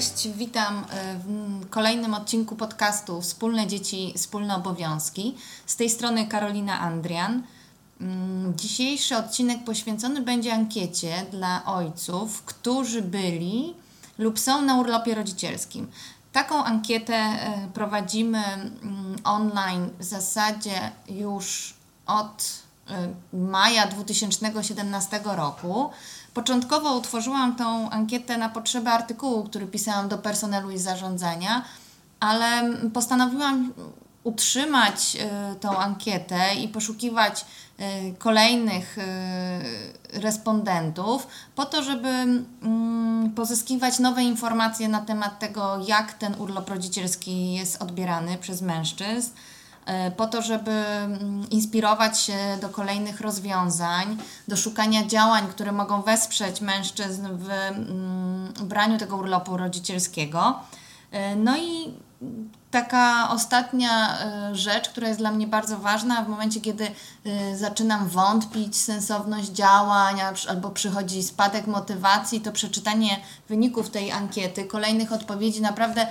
Cześć, witam e, w kolejnym odcinku podcastu Wspólne Dzieci, Wspólne Obowiązki. Z tej strony Karolina Andrian. Mm, dzisiejszy odcinek poświęcony będzie ankiecie dla ojców, którzy byli lub są na urlopie rodzicielskim. Taką ankietę e, prowadzimy mm, online w zasadzie już od e, maja 2017 roku. Początkowo utworzyłam tą ankietę na potrzeby artykułu, który pisałam do personelu i zarządzania, ale postanowiłam utrzymać y, tą ankietę i poszukiwać y, kolejnych y, respondentów, po to, żeby mm, pozyskiwać nowe informacje na temat tego, jak ten urlop rodzicielski jest odbierany przez mężczyzn po to, żeby mm, inspirować się do kolejnych rozwiązań, do szukania działań, które mogą wesprzeć mężczyzn w mm, braniu tego urlopu rodzicielskiego. No i taka ostatnia e, rzecz, która jest dla mnie bardzo ważna, w momencie, kiedy e, zaczynam wątpić sensowność działań albo przychodzi spadek motywacji, to przeczytanie wyników tej ankiety, kolejnych odpowiedzi naprawdę e,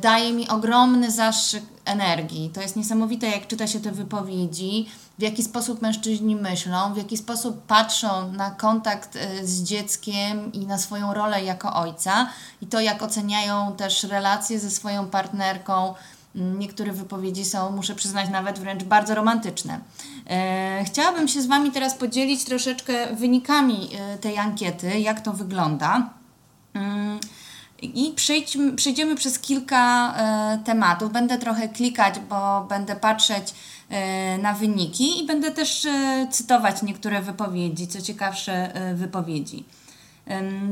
daje mi ogromny zastrzyk energii. To jest niesamowite, jak czyta się te wypowiedzi w jaki sposób mężczyźni myślą, w jaki sposób patrzą na kontakt y, z dzieckiem i na swoją rolę jako ojca i to, jak oceniają też relacje ze swoją partnerką. Mm, niektóre wypowiedzi są, muszę przyznać, nawet wręcz bardzo romantyczne. E, chciałabym się z Wami teraz podzielić troszeczkę wynikami tej ankiety, jak to wygląda. I przejdźmy, przejdziemy przez kilka e, tematów. Będę trochę klikać, bo będę patrzeć E, na wyniki i będę też e, cytować niektóre wypowiedzi, co ciekawsze wypowiedzi.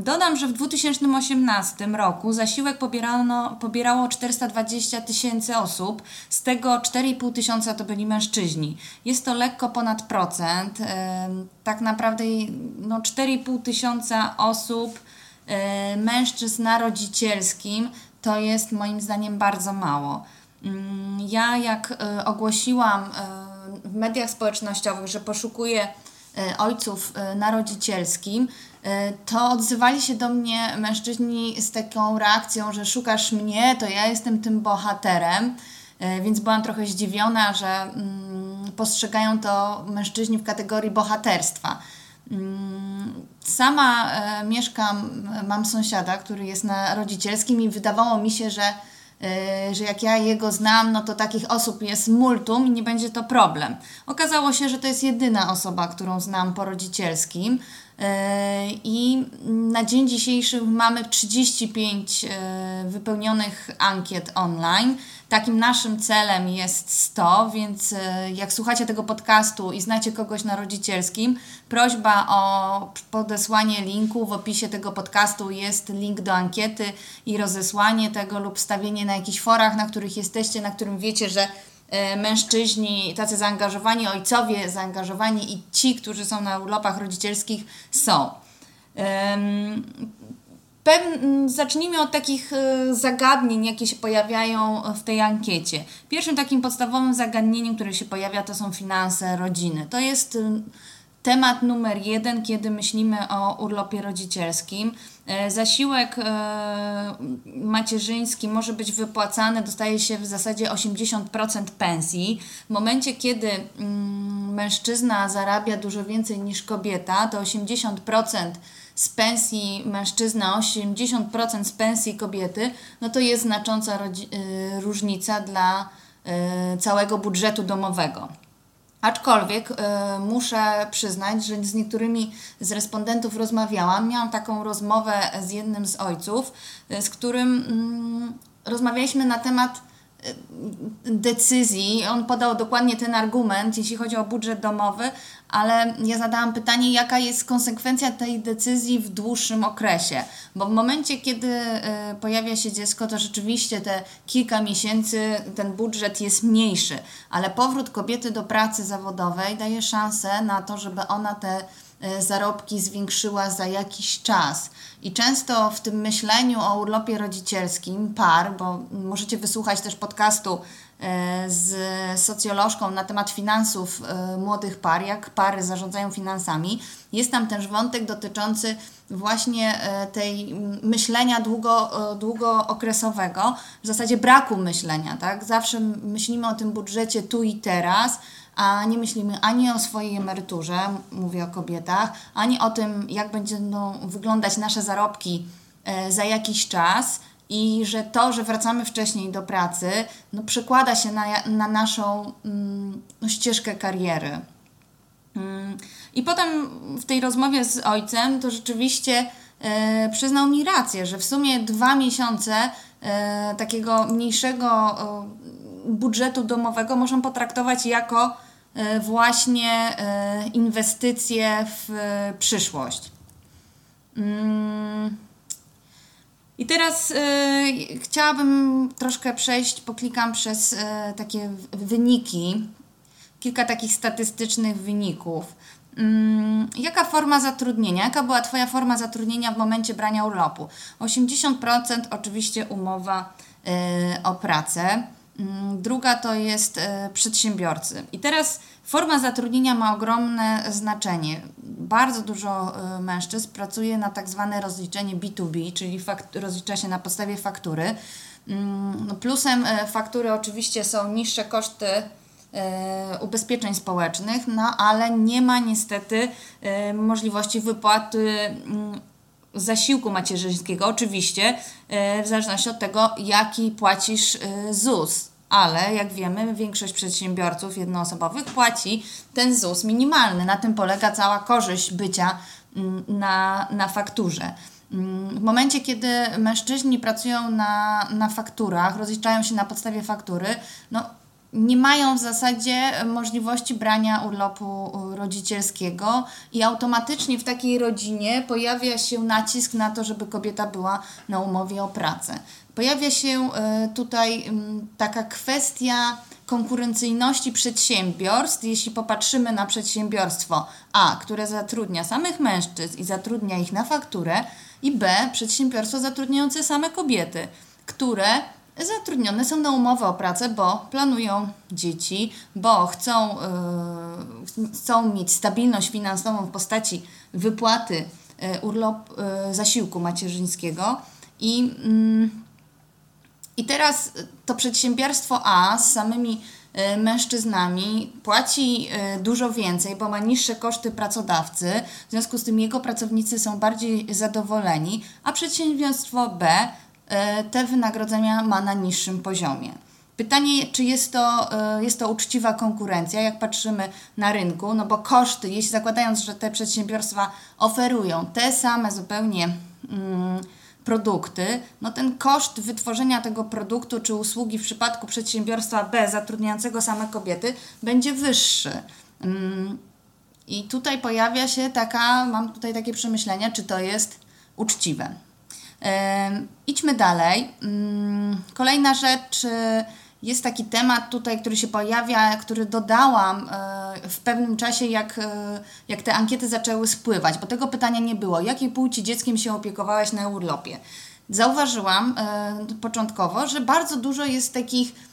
Dodam, że w 2018 roku zasiłek pobierano, pobierało 420 tysięcy osób, z tego 4,5 tysiąca to byli mężczyźni. Jest to lekko ponad procent. Tak naprawdę no 4,5 tysiąca osób, mężczyzn na rodzicielskim, to jest moim zdaniem bardzo mało. Mm, ja jak e, ogłosiłam e, w mediach społecznościowych, że poszukuję ojców na rodzicielskim, to odzywali się do mnie mężczyźni z taką reakcją, że szukasz mnie, to ja jestem tym bohaterem. Więc byłam trochę zdziwiona, że mm, postrzegają to mężczyźni w kategorii bohaterstwa. Mm, sama mieszkam, mam sąsiada, który jest na rodzicielskim i wydawało mi się, że E, że jak ja jego znam, no to takich osób jest multum i nie będzie to problem. Okazało się, że to jest jedyna osoba, którą znam po rodzicielskim. E, I na dzień dzisiejszy mamy 35 e, wypełnionych ankiet online. Takim naszym celem jest 100, więc e, jak słuchacie tego podcastu i znacie kogoś na rodzicielskim, prośba o podesłanie linku. W opisie tego podcastu jest link do ankiety i rozesłanie tego lub stawienie na jakichś forach, na których jesteście, na którym wiecie, że mężczyźni, tacy zaangażowani, ojcowie zaangażowani i ci, którzy są na urlopach rodzicielskich są. Zacznijmy od takich e, zagadnień, jakie się pojawiają w tej ankiecie. Pierwszym takim podstawowym zagadnieniem, które się pojawia, to są finanse rodziny. To jest temat numer jeden, kiedy myślimy o urlopie rodzicielskim. E, zasiłek e, macierzyński może być wypłacany, dostaje się w zasadzie 80% pensji. W momencie, kiedy mm, mężczyzna zarabia dużo więcej niż kobieta, to 80% z pensji mężczyzna, 80% z pensji kobiety, no to jest znacząca y, różnica dla całego budżetu domowego. Aczkolwiek y, muszę przyznać, że z niektórymi z respondentów rozmawiałam. Miałam taką rozmowę z jednym z ojców, z którym mm, rozmawialiśmy na temat decyzji. On podał dokładnie ten argument, jeśli chodzi o budżet domowy, ale ja zadałam pytanie, jaka jest konsekwencja tej decyzji w dłuższym okresie. Bo w momencie, kiedy y, pojawia się dziecko, to rzeczywiście te kilka miesięcy ten budżet jest mniejszy, ale powrót kobiety do pracy zawodowej daje szansę na to, żeby ona te zarobki zwiększyła za jakiś czas. I często w tym myśleniu o urlopie rodzicielskim par, bo możecie wysłuchać też podcastu e, z socjolożką na temat finansów e, młodych par, jak pary zarządzają finansami. Jest tam też wątek dotyczący właśnie e, tej myślenia długo, długookresowego, w zasadzie braku myślenia, tak? Zawsze myślimy o tym budżecie tu i teraz, a nie myślimy ani o swojej emeryturze, mówię o kobietach, ani o tym, jak będą wyglądać nasze zarobki e, za jakiś czas i że to, że wracamy wcześniej do pracy, no, przekłada się na, na naszą mm, ścieżkę kariery. Mm. I potem w tej rozmowie z ojcem to rzeczywiście e, przyznał mi rację, że w sumie dwa miesiące e, takiego mniejszego budżetu domowego można potraktować jako e, właśnie e, inwestycje w przyszłość. Mm. I teraz chciałabym troszkę przejść, poklikam przez takie wyniki, kilka takich statystycznych wyników. Mm, jaka forma zatrudnienia? Jaka była Twoja forma zatrudnienia w momencie brania urlopu? 80% oczywiście umowa o pracę. Mm, druga to jest e, przedsiębiorcy. I teraz forma zatrudnienia ma ogromne znaczenie. Bardzo dużo e, mężczyzn pracuje na tak zwane rozliczenie B2B, czyli rozlicza się na podstawie faktury. Mm, no, plusem e, faktury oczywiście są niższe koszty ubezpieczeń społecznych, no ale nie ma niestety możliwości wypłaty mm, zasiłku macierzyńskiego, oczywiście w zależności od tego, jaki płacisz ZUS ale jak wiemy, większość przedsiębiorców jednoosobowych płaci ten ZUS minimalny. Na tym polega cała korzyść bycia mm, na, na fakturze. Mm, w momencie, kiedy mężczyźni pracują na, na fakturach, rozliczają się na podstawie faktury, no, nie mają w zasadzie możliwości brania urlopu rodzicielskiego i automatycznie w takiej rodzinie pojawia się nacisk na to, żeby kobieta była na umowie o pracę. Pojawia się e, tutaj taka kwestia konkurencyjności przedsiębiorstw, jeśli popatrzymy na przedsiębiorstwo A, które zatrudnia samych mężczyzn i zatrudnia ich na fakturę, i B, przedsiębiorstwo zatrudniające same kobiety, które zatrudnione są na umowę o pracę, bo planują dzieci, bo chcą, yy, chcą mieć stabilność finansową w postaci wypłaty yy, urlop, yy, zasiłku macierzyńskiego. I yy, i teraz to przedsiębiorstwo A z samymi e, mężczyznami płaci e, dużo więcej, bo ma niższe koszty pracodawcy, w związku z tym jego pracownicy są bardziej zadowoleni, a przedsiębiorstwo B te wynagrodzenia ma na niższym poziomie. Pytanie, czy jest to, jest to uczciwa konkurencja, jak patrzymy na rynku, no bo koszty, jeśli zakładając, że te przedsiębiorstwa oferują te same zupełnie. Mm, produkty, no ten koszt wytworzenia tego produktu czy usługi w przypadku przedsiębiorstwa B zatrudniającego same kobiety będzie wyższy. Mm, I tutaj pojawia się taka, mam tutaj takie przemyślenia, czy to jest uczciwe. Idźmy dalej. Mm, kolejna rzecz jest taki temat tutaj, który się pojawia, który dodałam e, w pewnym czasie, jak, e, jak te ankiety zaczęły spływać, bo tego pytania nie było. Jakiej płci dzieckiem się opiekowałaś na urlopie? Zauważyłam e, początkowo, że bardzo dużo jest takich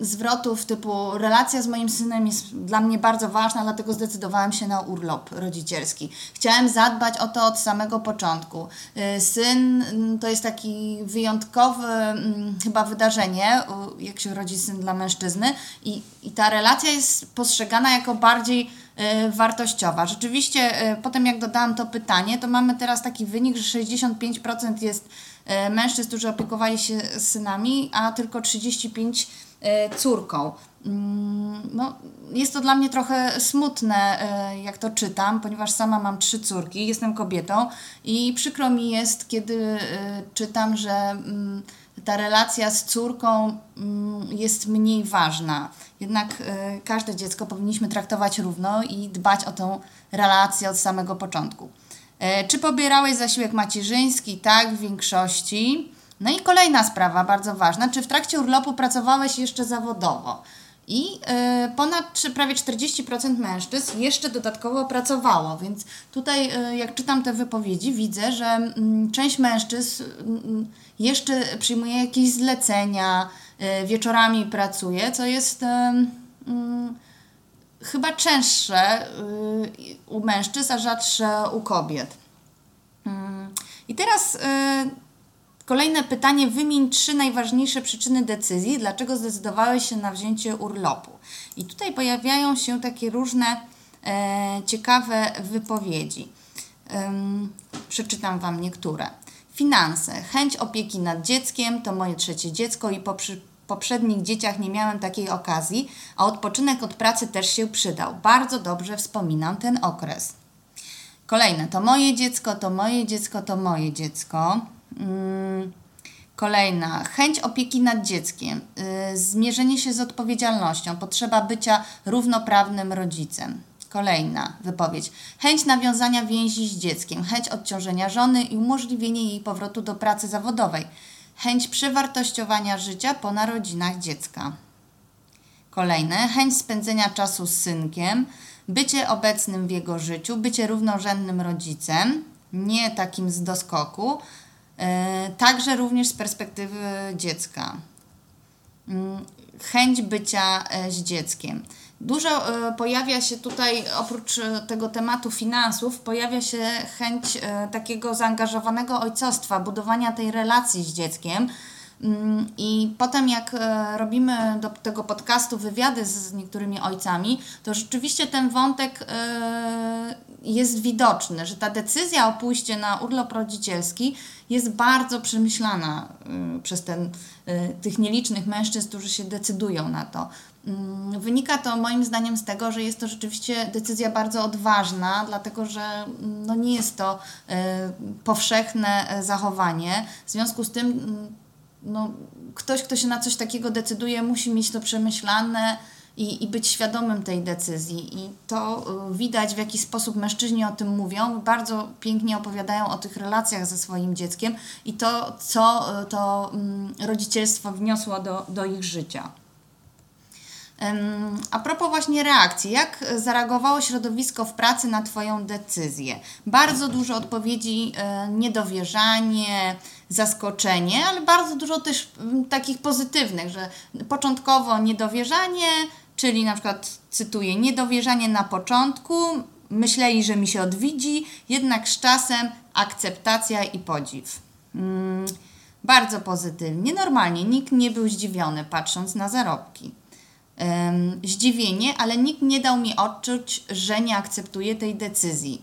zwrotów typu relacja z moim synem jest dla mnie bardzo ważna, dlatego zdecydowałem się na urlop rodzicielski. Chciałem zadbać o to od samego początku. Y, syn mm, to jest taki wyjątkowy mm, chyba wydarzenie, jak się rodzi syn dla mężczyzny i, i ta relacja jest postrzegana jako bardziej y, wartościowa. Rzeczywiście, y, potem jak dodałam to pytanie, to mamy teraz taki wynik, że 65% jest mężczyzn, którzy opiekowali się synami, a tylko 35 e, córką. Mm, no, jest to dla mnie trochę smutne, e, jak to czytam, ponieważ sama mam trzy córki, jestem kobietą i przykro mi jest, kiedy czytam, że mm, ta relacja z córką mm, jest mniej ważna. Jednak każde dziecko powinniśmy traktować równo i dbać o tę relację od samego początku. Y, czy pobierałeś zasiłek macierzyński? Tak, w większości. No i kolejna sprawa, bardzo ważna. Czy w trakcie urlopu pracowałeś jeszcze zawodowo? I y, ponad prawie 40% mężczyzn jeszcze dodatkowo pracowało, więc tutaj, y, jak czytam te wypowiedzi, widzę, że y, część mężczyzn mm, jeszcze przyjmuje jakieś zlecenia, wieczorami pracuje, co jest mm, chyba częstsze y, u mężczyzn, a rzadsze u kobiet. Mm, I teraz Kolejne pytanie. Wymień trzy najważniejsze przyczyny decyzji, dlaczego zdecydowałeś się na wzięcie urlopu. I tutaj pojawiają się takie różne e, ciekawe wypowiedzi. Przeczytam Wam niektóre. Finanse. Chęć opieki nad dzieckiem to moje trzecie dziecko i po przy, poprzednich dzieciach nie miałem takiej okazji, a odpoczynek od pracy też się przydał. Bardzo dobrze wspominam ten okres. Kolejne. To moje dziecko, to moje dziecko, to moje dziecko. Mm, kolejna, chęć opieki nad dzieckiem, y, zmierzenie się z odpowiedzialnością, potrzeba bycia równoprawnym rodzicem. Kolejna wypowiedź. Chęć nawiązania więzi z dzieckiem, chęć odciążenia żony i umożliwienie jej powrotu do pracy zawodowej. Chęć przewartościowania życia po narodzinach dziecka. Kolejne. Chęć spędzenia czasu z synkiem, bycie obecnym w jego życiu, bycie równorzędnym rodzicem, nie takim z doskoku, E, także również z perspektywy dziecka. Mm, chęć bycia e, z dzieckiem. Dużo e, pojawia się tutaj, oprócz tego tematu finansów, pojawia się chęć takiego zaangażowanego ojcostwa, budowania tej relacji z dzieckiem. Mm, I potem, jak robimy do tego podcastu wywiady z niektórymi ojcami, to rzeczywiście ten wątek jest widoczny, że ta decyzja o pójście na urlop rodzicielski jest bardzo przemyślana y, przez ten, y, tych nielicznych mężczyzn, którzy się decydują na to. Mm, wynika to moim zdaniem z tego, że jest to rzeczywiście decyzja bardzo odważna, dlatego że mm, no nie jest to powszechne zachowanie. W związku z tym mm, no, ktoś, kto się na coś takiego decyduje, musi mieć to przemyślane i, i być świadomym tej decyzji. I to y, widać, w jaki sposób mężczyźni o tym mówią. Bardzo pięknie opowiadają o tych relacjach ze swoim dzieckiem i to, co y, to mm, rodzicielstwo wniosło do, do ich życia. A propos właśnie reakcji, jak zareagowało środowisko w pracy na Twoją decyzję? Bardzo dużo odpowiedzi y, niedowierzanie, zaskoczenie, ale bardzo dużo też mm, takich pozytywnych, że początkowo niedowierzanie, Czyli na przykład cytuję, niedowierzanie na początku, myśleli, że mi się odwidzi, jednak z czasem akceptacja i podziw. Hmm, bardzo pozytywnie. Normalnie nikt nie był zdziwiony patrząc na zarobki. Zdziwienie, ale nikt nie dał mi odczuć, że nie akceptuje tej decyzji.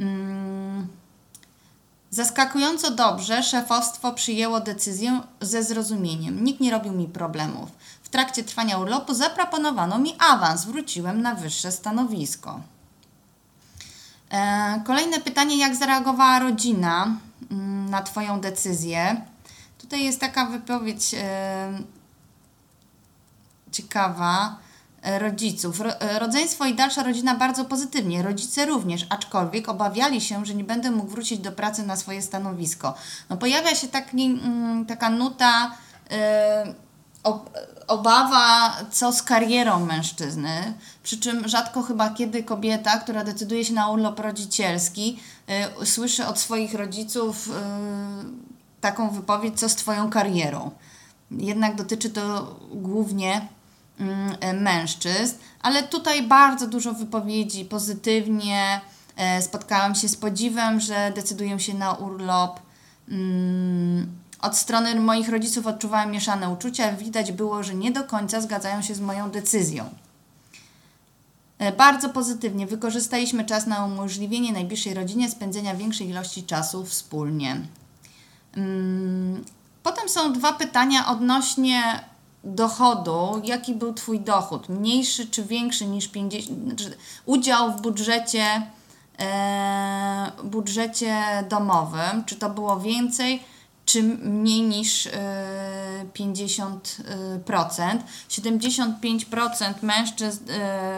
Um, zaskakująco dobrze szefostwo przyjęło decyzję ze zrozumieniem. Nikt nie robił mi problemów. W trakcie trwania urlopu zaproponowano mi awans, wróciłem na wyższe stanowisko. E, kolejne pytanie, jak zareagowała rodzina mm, na Twoją decyzję? Tutaj jest taka wypowiedź e, ciekawa rodziców. Rodzeństwo i dalsza rodzina bardzo pozytywnie, rodzice również, aczkolwiek obawiali się, że nie będę mógł wrócić do pracy na swoje stanowisko. No, pojawia się taki, mm, taka nuta obawa, co z karierą mężczyzny, przy czym rzadko chyba kiedy kobieta, która decyduje się na urlop rodzicielski, słyszy od swoich rodziców taką wypowiedź, co z Twoją karierą. Jednak dotyczy to głównie mężczyzn, ale tutaj bardzo dużo wypowiedzi pozytywnie. Y, spotkałam się z podziwem, że decydują się na urlop. Mm, od strony moich rodziców odczuwałem mieszane uczucia. Widać było, że nie do końca zgadzają się z moją decyzją. E, bardzo pozytywnie wykorzystaliśmy czas na umożliwienie najbliższej rodzinie spędzenia większej ilości czasu wspólnie. Mm, potem są dwa pytania odnośnie dochodu. Jaki był Twój dochód? Mniejszy czy większy niż 50? Znaczy udział w budżecie, e, budżecie domowym? Czy to było więcej? czy mniej niż 50%. 75% mężczyzn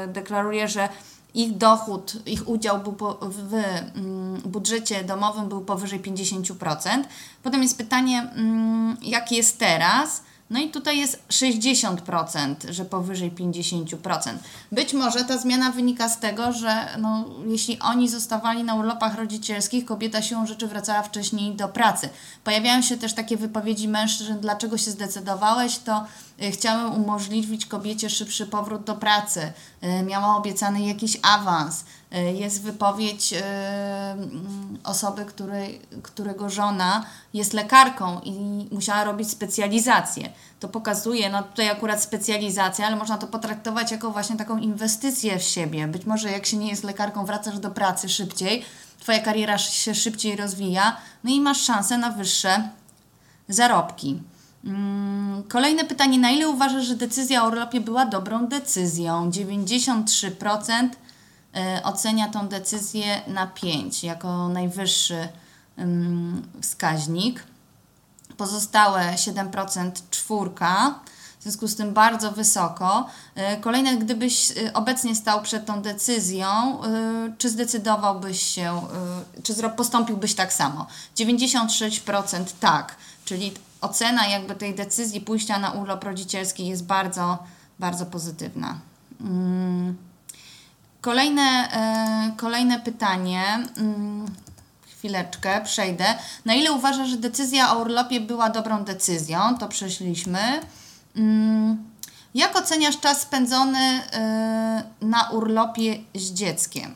deklaruje, że ich dochód, ich udział był po, w mm, budżecie domowym był powyżej 50%. Potem jest pytanie, mm, jak jest teraz. No i tutaj jest 60%, że powyżej 50%. Być może ta zmiana wynika z tego, że no, jeśli oni zostawali na urlopach rodzicielskich, kobieta siłą rzeczy wracała wcześniej do pracy. Pojawiają się też takie wypowiedzi mężczyzn, dlaczego się zdecydowałeś, to y, chciałem umożliwić kobiecie szybszy powrót do pracy. Y, miała obiecany jakiś awans. Y, jest wypowiedź mm, osoby, której, którego żona jest lekarką i musiała robić specjalizację. To pokazuje, no tutaj akurat specjalizacja, ale można to potraktować jako właśnie taką inwestycję w siebie. Być może jak się nie jest lekarką, wracasz do pracy szybciej, Twoja kariera się szybciej rozwija, no i masz szansę na wyższe zarobki. Mm, kolejne pytanie. Na ile uważasz, że decyzja o urlopie była dobrą decyzją? 93% y, ocenia tą decyzję na 5 jako najwyższy wskaźnik. Pozostałe 7% czwórka, w związku z tym bardzo wysoko. Y, kolejne, gdybyś y, obecnie stał przed tą decyzją, czy zdecydowałbyś się, czy postąpiłbyś tak samo? 96% tak, czyli ocena jakby tej decyzji pójścia na urlop rodzicielski jest bardzo, bardzo pozytywna. Mm. Kolejne, e, kolejne pytanie. Mm, chwileczkę, przejdę. Na ile uważasz, że decyzja o urlopie była dobrą decyzją? To przeszliśmy. Mm. Jak oceniasz czas spędzony e, na urlopie z dzieckiem?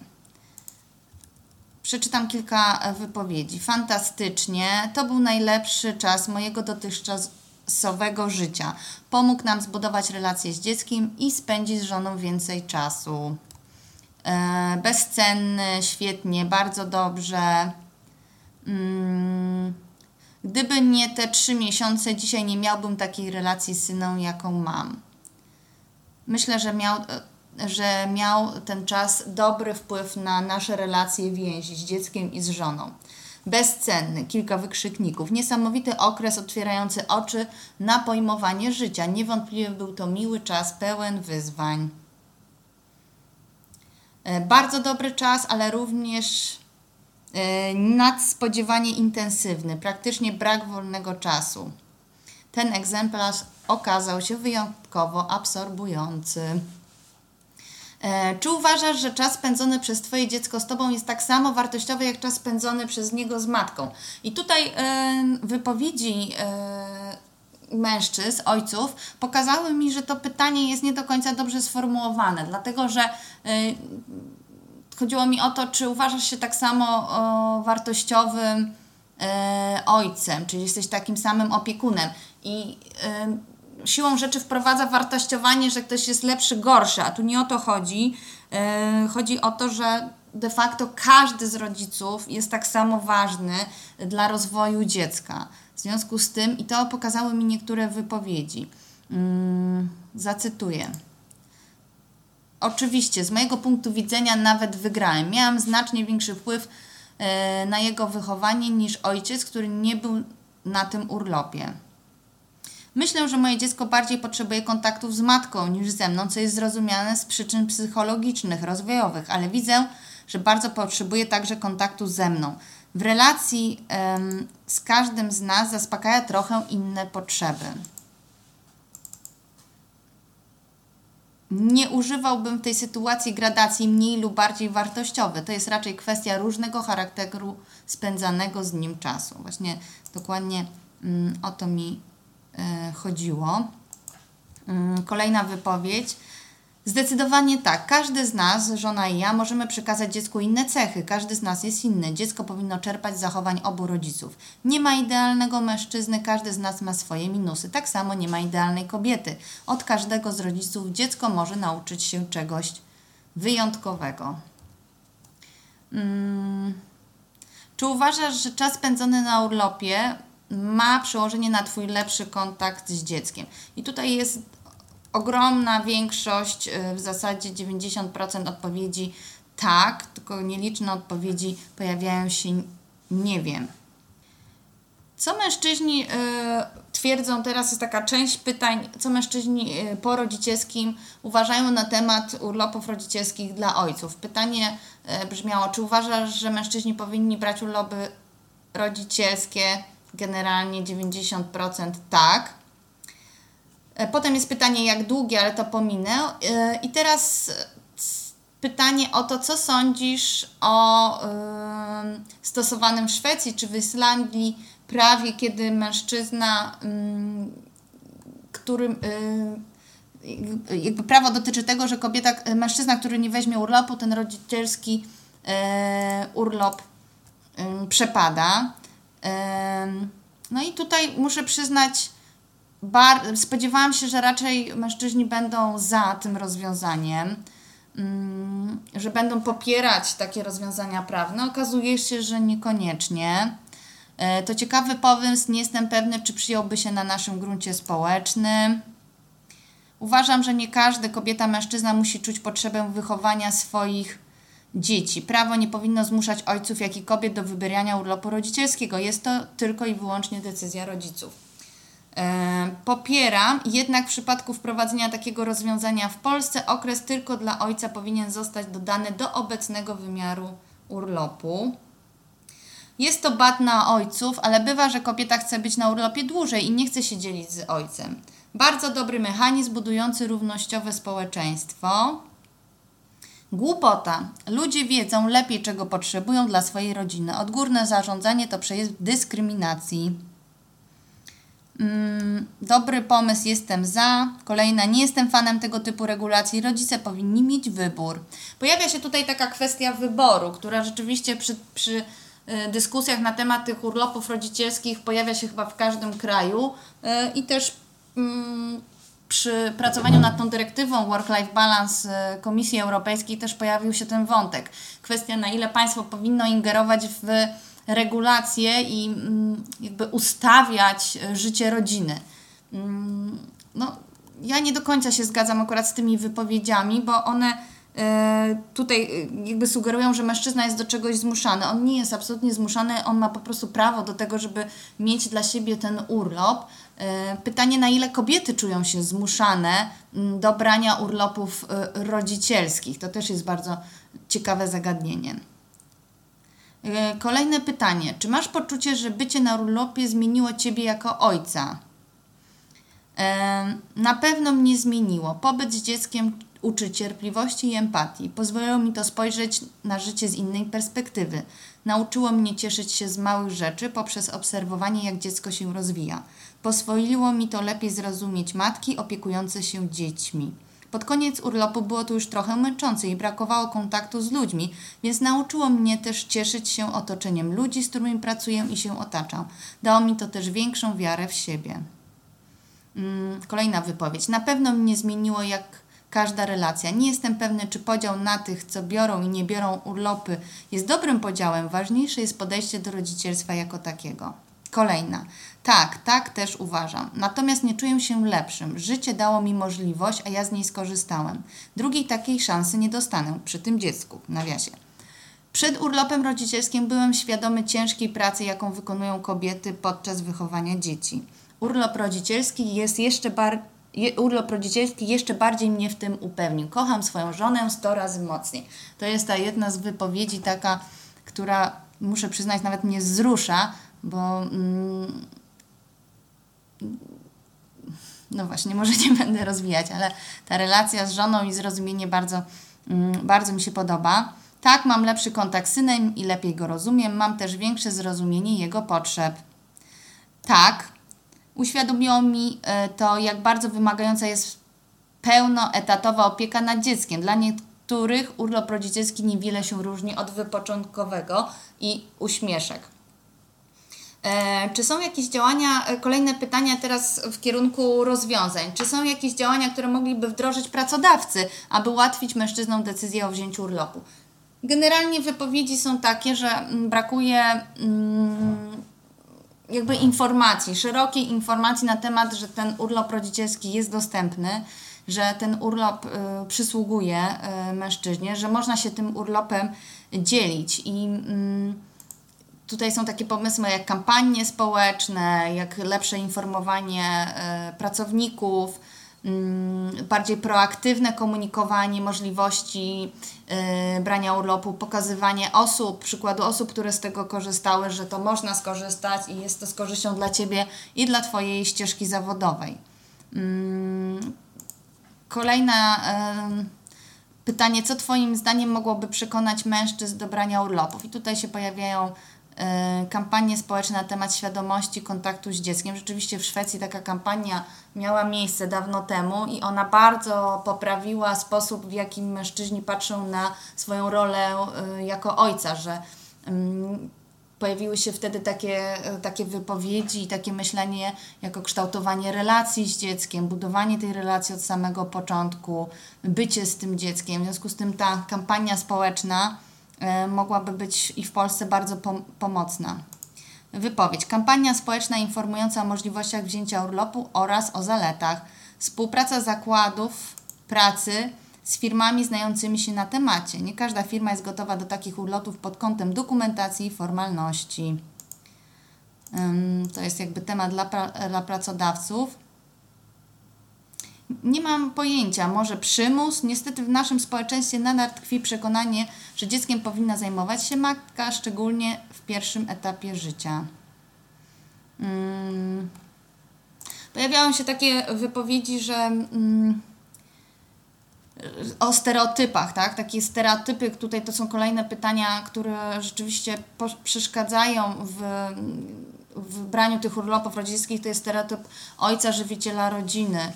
Przeczytam kilka e, wypowiedzi. Fantastycznie. To był najlepszy czas mojego dotychczasowego życia. Pomógł nam zbudować relacje z dzieckiem i spędzić z żoną więcej czasu. E, bezcenny, świetnie, bardzo dobrze. Mm, gdyby nie te trzy miesiące, dzisiaj nie miałbym takiej relacji z synem, jaką mam. Myślę, że miał e, że miał ten czas dobry wpływ na nasze relacje, więzi z dzieckiem i z żoną. Bezcenny, kilka wykrzykników, niesamowity okres otwierający oczy na pojmowanie życia. Niewątpliwie był to miły czas, pełen wyzwań. E, bardzo dobry czas, ale również e, nadspodziewanie intensywny, praktycznie brak wolnego czasu. Ten egzemplarz okazał się wyjątkowo absorbujący. E, czy uważasz, że czas spędzony przez Twoje dziecko z Tobą jest tak samo wartościowy, jak czas spędzony przez niego z matką? I tutaj wypowiedzi mężczyzn, ojców, pokazały mi, że to pytanie jest nie do końca dobrze sformułowane, dlatego że chodziło mi o to, czy uważasz się tak samo wartościowym ojcem, czyli jesteś takim samym opiekunem. I siłą rzeczy wprowadza wartościowanie, że ktoś jest lepszy, gorszy, a tu nie o to chodzi. Yy, chodzi o to, że de facto każdy z rodziców jest tak samo ważny dla rozwoju dziecka. W związku z tym, i to pokazały mi niektóre wypowiedzi. Yy, zacytuję. Oczywiście, z mojego punktu widzenia nawet wygrałem. Miałam znacznie większy wpływ yy, na jego wychowanie niż ojciec, który nie był na tym urlopie. Myślę, że moje dziecko bardziej potrzebuje kontaktów z matką niż ze mną, co jest zrozumiane z przyczyn psychologicznych, rozwojowych, ale widzę, że bardzo potrzebuje także kontaktu ze mną. W relacji z każdym z nas zaspokaja trochę inne potrzeby. Nie używałbym w tej sytuacji gradacji mniej lub bardziej wartościowy. To jest raczej kwestia różnego charakteru spędzanego z nim czasu. Właśnie dokładnie ym, o to mi E, chodziło. Mm, kolejna wypowiedź. Zdecydowanie tak. Każdy z nas, żona i ja, możemy przekazać dziecku inne cechy. Każdy z nas jest inny. Dziecko powinno czerpać z zachowań obu rodziców. Nie ma idealnego mężczyzny, każdy z nas ma swoje minusy. Tak samo nie ma idealnej kobiety. Od każdego z rodziców dziecko może nauczyć się czegoś wyjątkowego. Hmm. Czy uważasz, że czas spędzony na urlopie ma przełożenie na Twój lepszy kontakt z dzieckiem. I tutaj jest ogromna większość, y, w zasadzie 90% odpowiedzi tak, tylko nieliczne odpowiedzi pojawiają się nie wiem. Co mężczyźni y, twierdzą, teraz jest taka część pytań, co mężczyźni y, po rodzicielskim uważają na temat urlopów rodzicielskich dla ojców. Pytanie brzmiało, czy uważasz, że mężczyźni powinni brać urlopy rodzicielskie? Generalnie 90% tak. E, potem jest pytanie, jak długie, ale to pominę. E, I teraz pytanie o to, co sądzisz o stosowanym w Szwecji czy w Islandii prawie, kiedy mężczyzna, który jakby prawo dotyczy tego, że kobieta, mężczyzna, który nie weźmie urlopu, ten rodzicielski e, urlop przepada. No i tutaj muszę przyznać, bar- spodziewałam się, że raczej mężczyźni będą za tym rozwiązaniem, mm, że będą popierać takie rozwiązania prawne. Okazuje się, że niekoniecznie. E, to ciekawy pomysł, nie jestem pewny, czy przyjąłby się na naszym gruncie społecznym. Uważam, że nie każdy kobieta, mężczyzna musi czuć potrzebę wychowania swoich dzieci. Prawo nie powinno zmuszać ojców, jak i kobiet do wybierania urlopu rodzicielskiego. Jest to tylko i wyłącznie decyzja rodziców. E, popieram, jednak w przypadku wprowadzenia takiego rozwiązania w Polsce okres tylko dla ojca powinien zostać dodany do obecnego wymiaru urlopu. Jest to bat na ojców, ale bywa, że kobieta chce być na urlopie dłużej i nie chce się dzielić z ojcem. Bardzo dobry mechanizm budujący równościowe społeczeństwo. Głupota. Ludzie wiedzą lepiej, czego potrzebują dla swojej rodziny. Odgórne zarządzanie to przejaw dyskryminacji. Mm, dobry pomysł, jestem za. Kolejna, nie jestem fanem tego typu regulacji. Rodzice powinni mieć wybór. Pojawia się tutaj taka kwestia wyboru, która rzeczywiście przy, przy y, dyskusjach na temat tych urlopów rodzicielskich pojawia się chyba w każdym kraju y, i też mm, przy pracowaniu nad tą dyrektywą Work-Life Balance y, Komisji Europejskiej też pojawił się ten wątek. Kwestia, na ile państwo powinno ingerować w regulacje i mm, jakby ustawiać e, życie rodziny. Mm, no, ja nie do końca się zgadzam akurat z tymi wypowiedziami, bo one e, tutaj e, jakby sugerują, że mężczyzna jest do czegoś zmuszany. On nie jest absolutnie zmuszany, on ma po prostu prawo do tego, żeby mieć dla siebie ten urlop. Pytanie, na ile kobiety czują się zmuszane mm, do brania urlopów rodzicielskich. To też jest bardzo ciekawe zagadnienie. E, kolejne pytanie. Czy masz poczucie, że bycie na urlopie zmieniło Ciebie jako ojca? E, na pewno mnie zmieniło. Pobyt z dzieckiem uczy cierpliwości i empatii. Pozwoliło mi to spojrzeć na życie z innej perspektywy. Nauczyło mnie cieszyć się z małych rzeczy poprzez obserwowanie, jak dziecko się rozwija. Pozwoliło mi to lepiej zrozumieć matki opiekujące się dziećmi. Pod koniec urlopu było to już trochę męczące i brakowało kontaktu z ludźmi, więc nauczyło mnie też cieszyć się otoczeniem ludzi, z którymi pracuję i się otaczam. Dało mi to też większą wiarę w siebie. Mm, kolejna wypowiedź. Na pewno mnie zmieniło jak każda relacja. Nie jestem pewny, czy podział na tych, co biorą i nie biorą urlopy, jest dobrym podziałem. Ważniejsze jest podejście do rodzicielstwa jako takiego. Kolejna. Tak, tak też uważam. Natomiast nie czuję się lepszym. Życie dało mi możliwość, a ja z niej skorzystałem. Drugiej takiej szansy nie dostanę przy tym dziecku, nawiasie. Przed urlopem rodzicielskim byłem świadomy ciężkiej pracy, jaką wykonują kobiety podczas wychowania dzieci. Urlop rodzicielski jest jeszcze bar urlop rodzicielski jeszcze bardziej mnie w tym upewnił. Kocham swoją żonę sto razy mocniej. To jest ta jedna z wypowiedzi taka, która muszę przyznać nawet mnie wzrusza, bo mm, no właśnie, może nie będę rozwijać, ale ta relacja z żoną i zrozumienie bardzo, mm, bardzo mi się podoba. Tak, mam lepszy kontakt z synem i lepiej go rozumiem, mam też większe zrozumienie jego potrzeb. Tak, uświadomiło mi e, to, jak bardzo wymagająca jest pełnoetatowa opieka nad dzieckiem. Dla niektórych urlop rodzicielski niewiele się różni od wypoczątkowego i uśmieszek. E, czy są jakieś działania, e, kolejne pytania teraz w kierunku rozwiązań, czy są jakieś działania, które mogliby wdrożyć pracodawcy, aby ułatwić mężczyznom decyzję o wzięciu urlopu? Generalnie wypowiedzi są takie, że mm, brakuje mm, jakby informacji, szerokiej informacji na temat, że ten urlop rodzicielski jest dostępny, że ten urlop y, przysługuje y, mężczyźnie, że można się tym urlopem dzielić i y, tutaj są takie pomysły jak kampanie społeczne, jak lepsze informowanie e, pracowników, mm, bardziej proaktywne komunikowanie możliwości e, brania urlopu, pokazywanie osób, przykładu osób, które z tego korzystały, że to można skorzystać i jest to z korzyścią dla Ciebie i dla Twojej ścieżki zawodowej. Mm, kolejna pytanie, co Twoim zdaniem mogłoby przekonać mężczyzn do brania urlopów? I tutaj się pojawiają e, kampanie społeczne na temat świadomości kontaktu z dzieckiem. Rzeczywiście w Szwecji taka kampania miała miejsce dawno temu i ona bardzo poprawiła sposób, w jakim mężczyźni patrzą na swoją rolę e, jako ojca, że mm, pojawiły się wtedy takie, takie wypowiedzi i takie myślenie jako kształtowanie relacji z dzieckiem, budowanie tej relacji od samego początku, bycie z tym dzieckiem. W związku z tym ta kampania społeczna e, mogłaby być i w Polsce bardzo pom pomocna. Wypowiedź. Kampania społeczna informująca o możliwościach wzięcia urlopu oraz o zaletach. Współpraca zakładów pracy z firmami znającymi się na temacie. Nie każda firma jest gotowa do takich urlotów pod kątem dokumentacji i formalności. To jest jakby temat dla, dla pracodawców. Nie mam pojęcia, może przymus. Niestety w naszym społeczeństwie nadal tkwi przekonanie, że dzieckiem powinna zajmować się matka, szczególnie w pierwszym etapie życia. Hmm. Pojawiają się takie wypowiedzi, że. Hmm, o stereotypach, tak? Takie stereotypy, tutaj to są kolejne pytania, które rzeczywiście przeszkadzają w, w braniu tych urlopów rodzicielskich. To jest stereotyp ojca, żywiciela rodziny.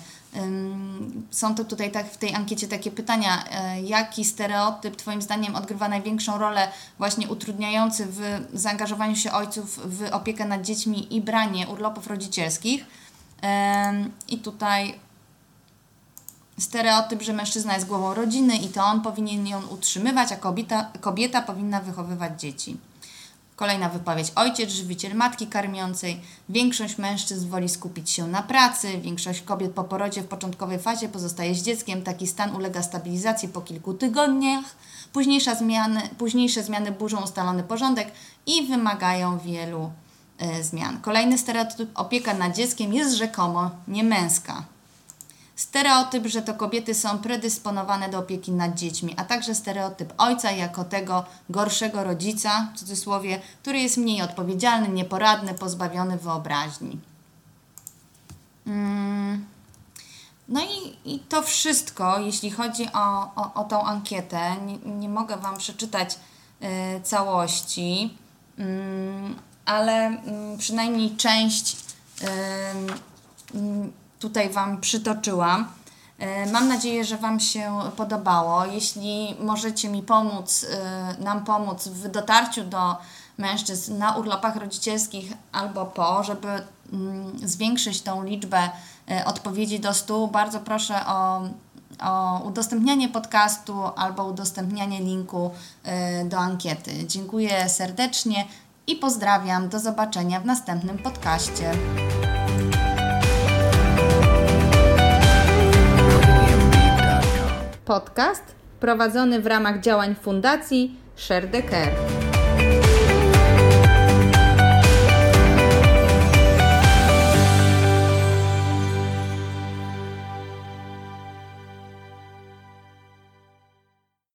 Są to tutaj tak w tej ankiecie takie pytania, e, jaki stereotyp Twoim zdaniem odgrywa największą rolę właśnie utrudniający w zaangażowaniu się ojców w opiekę nad dziećmi i branie urlopów rodzicielskich. I tutaj stereotyp, że mężczyzna jest głową rodziny i to on powinien ją utrzymywać, a kobieta, kobieta powinna wychowywać dzieci. Kolejna wypowiedź. Ojciec, żywiciel matki karmiącej. Większość mężczyzn woli skupić się na pracy, większość kobiet po porodzie w początkowej fazie pozostaje z dzieckiem. Taki stan ulega stabilizacji po kilku tygodniach. Późniejsze zmiany, późniejsze zmiany burzą ustalony porządek i wymagają wielu y, zmian. Kolejny stereotyp. Opieka nad dzieckiem jest rzekomo niemęska. Stereotyp, że to kobiety są predysponowane do opieki nad dziećmi, a także stereotyp ojca jako tego gorszego rodzica, w cudzysłowie, który jest mniej odpowiedzialny, nieporadny, pozbawiony wyobraźni. Mm. No i, i to wszystko, jeśli chodzi o, o, o tą ankietę. Nie, nie mogę Wam przeczytać y, całości, y, ale y, przynajmniej część tutaj Wam przytoczyłam. E, mam nadzieję, że Wam się podobało. Jeśli możecie mi pomóc, e, nam pomóc w dotarciu do mężczyzn na urlopach rodzicielskich albo po, żeby mm, zwiększyć tą liczbę e, odpowiedzi do stu, bardzo proszę o, o udostępnianie podcastu albo udostępnianie linku do ankiety. Dziękuję serdecznie i pozdrawiam. Do zobaczenia w następnym podcaście. Podcast prowadzony w ramach działań Fundacji Share the Care.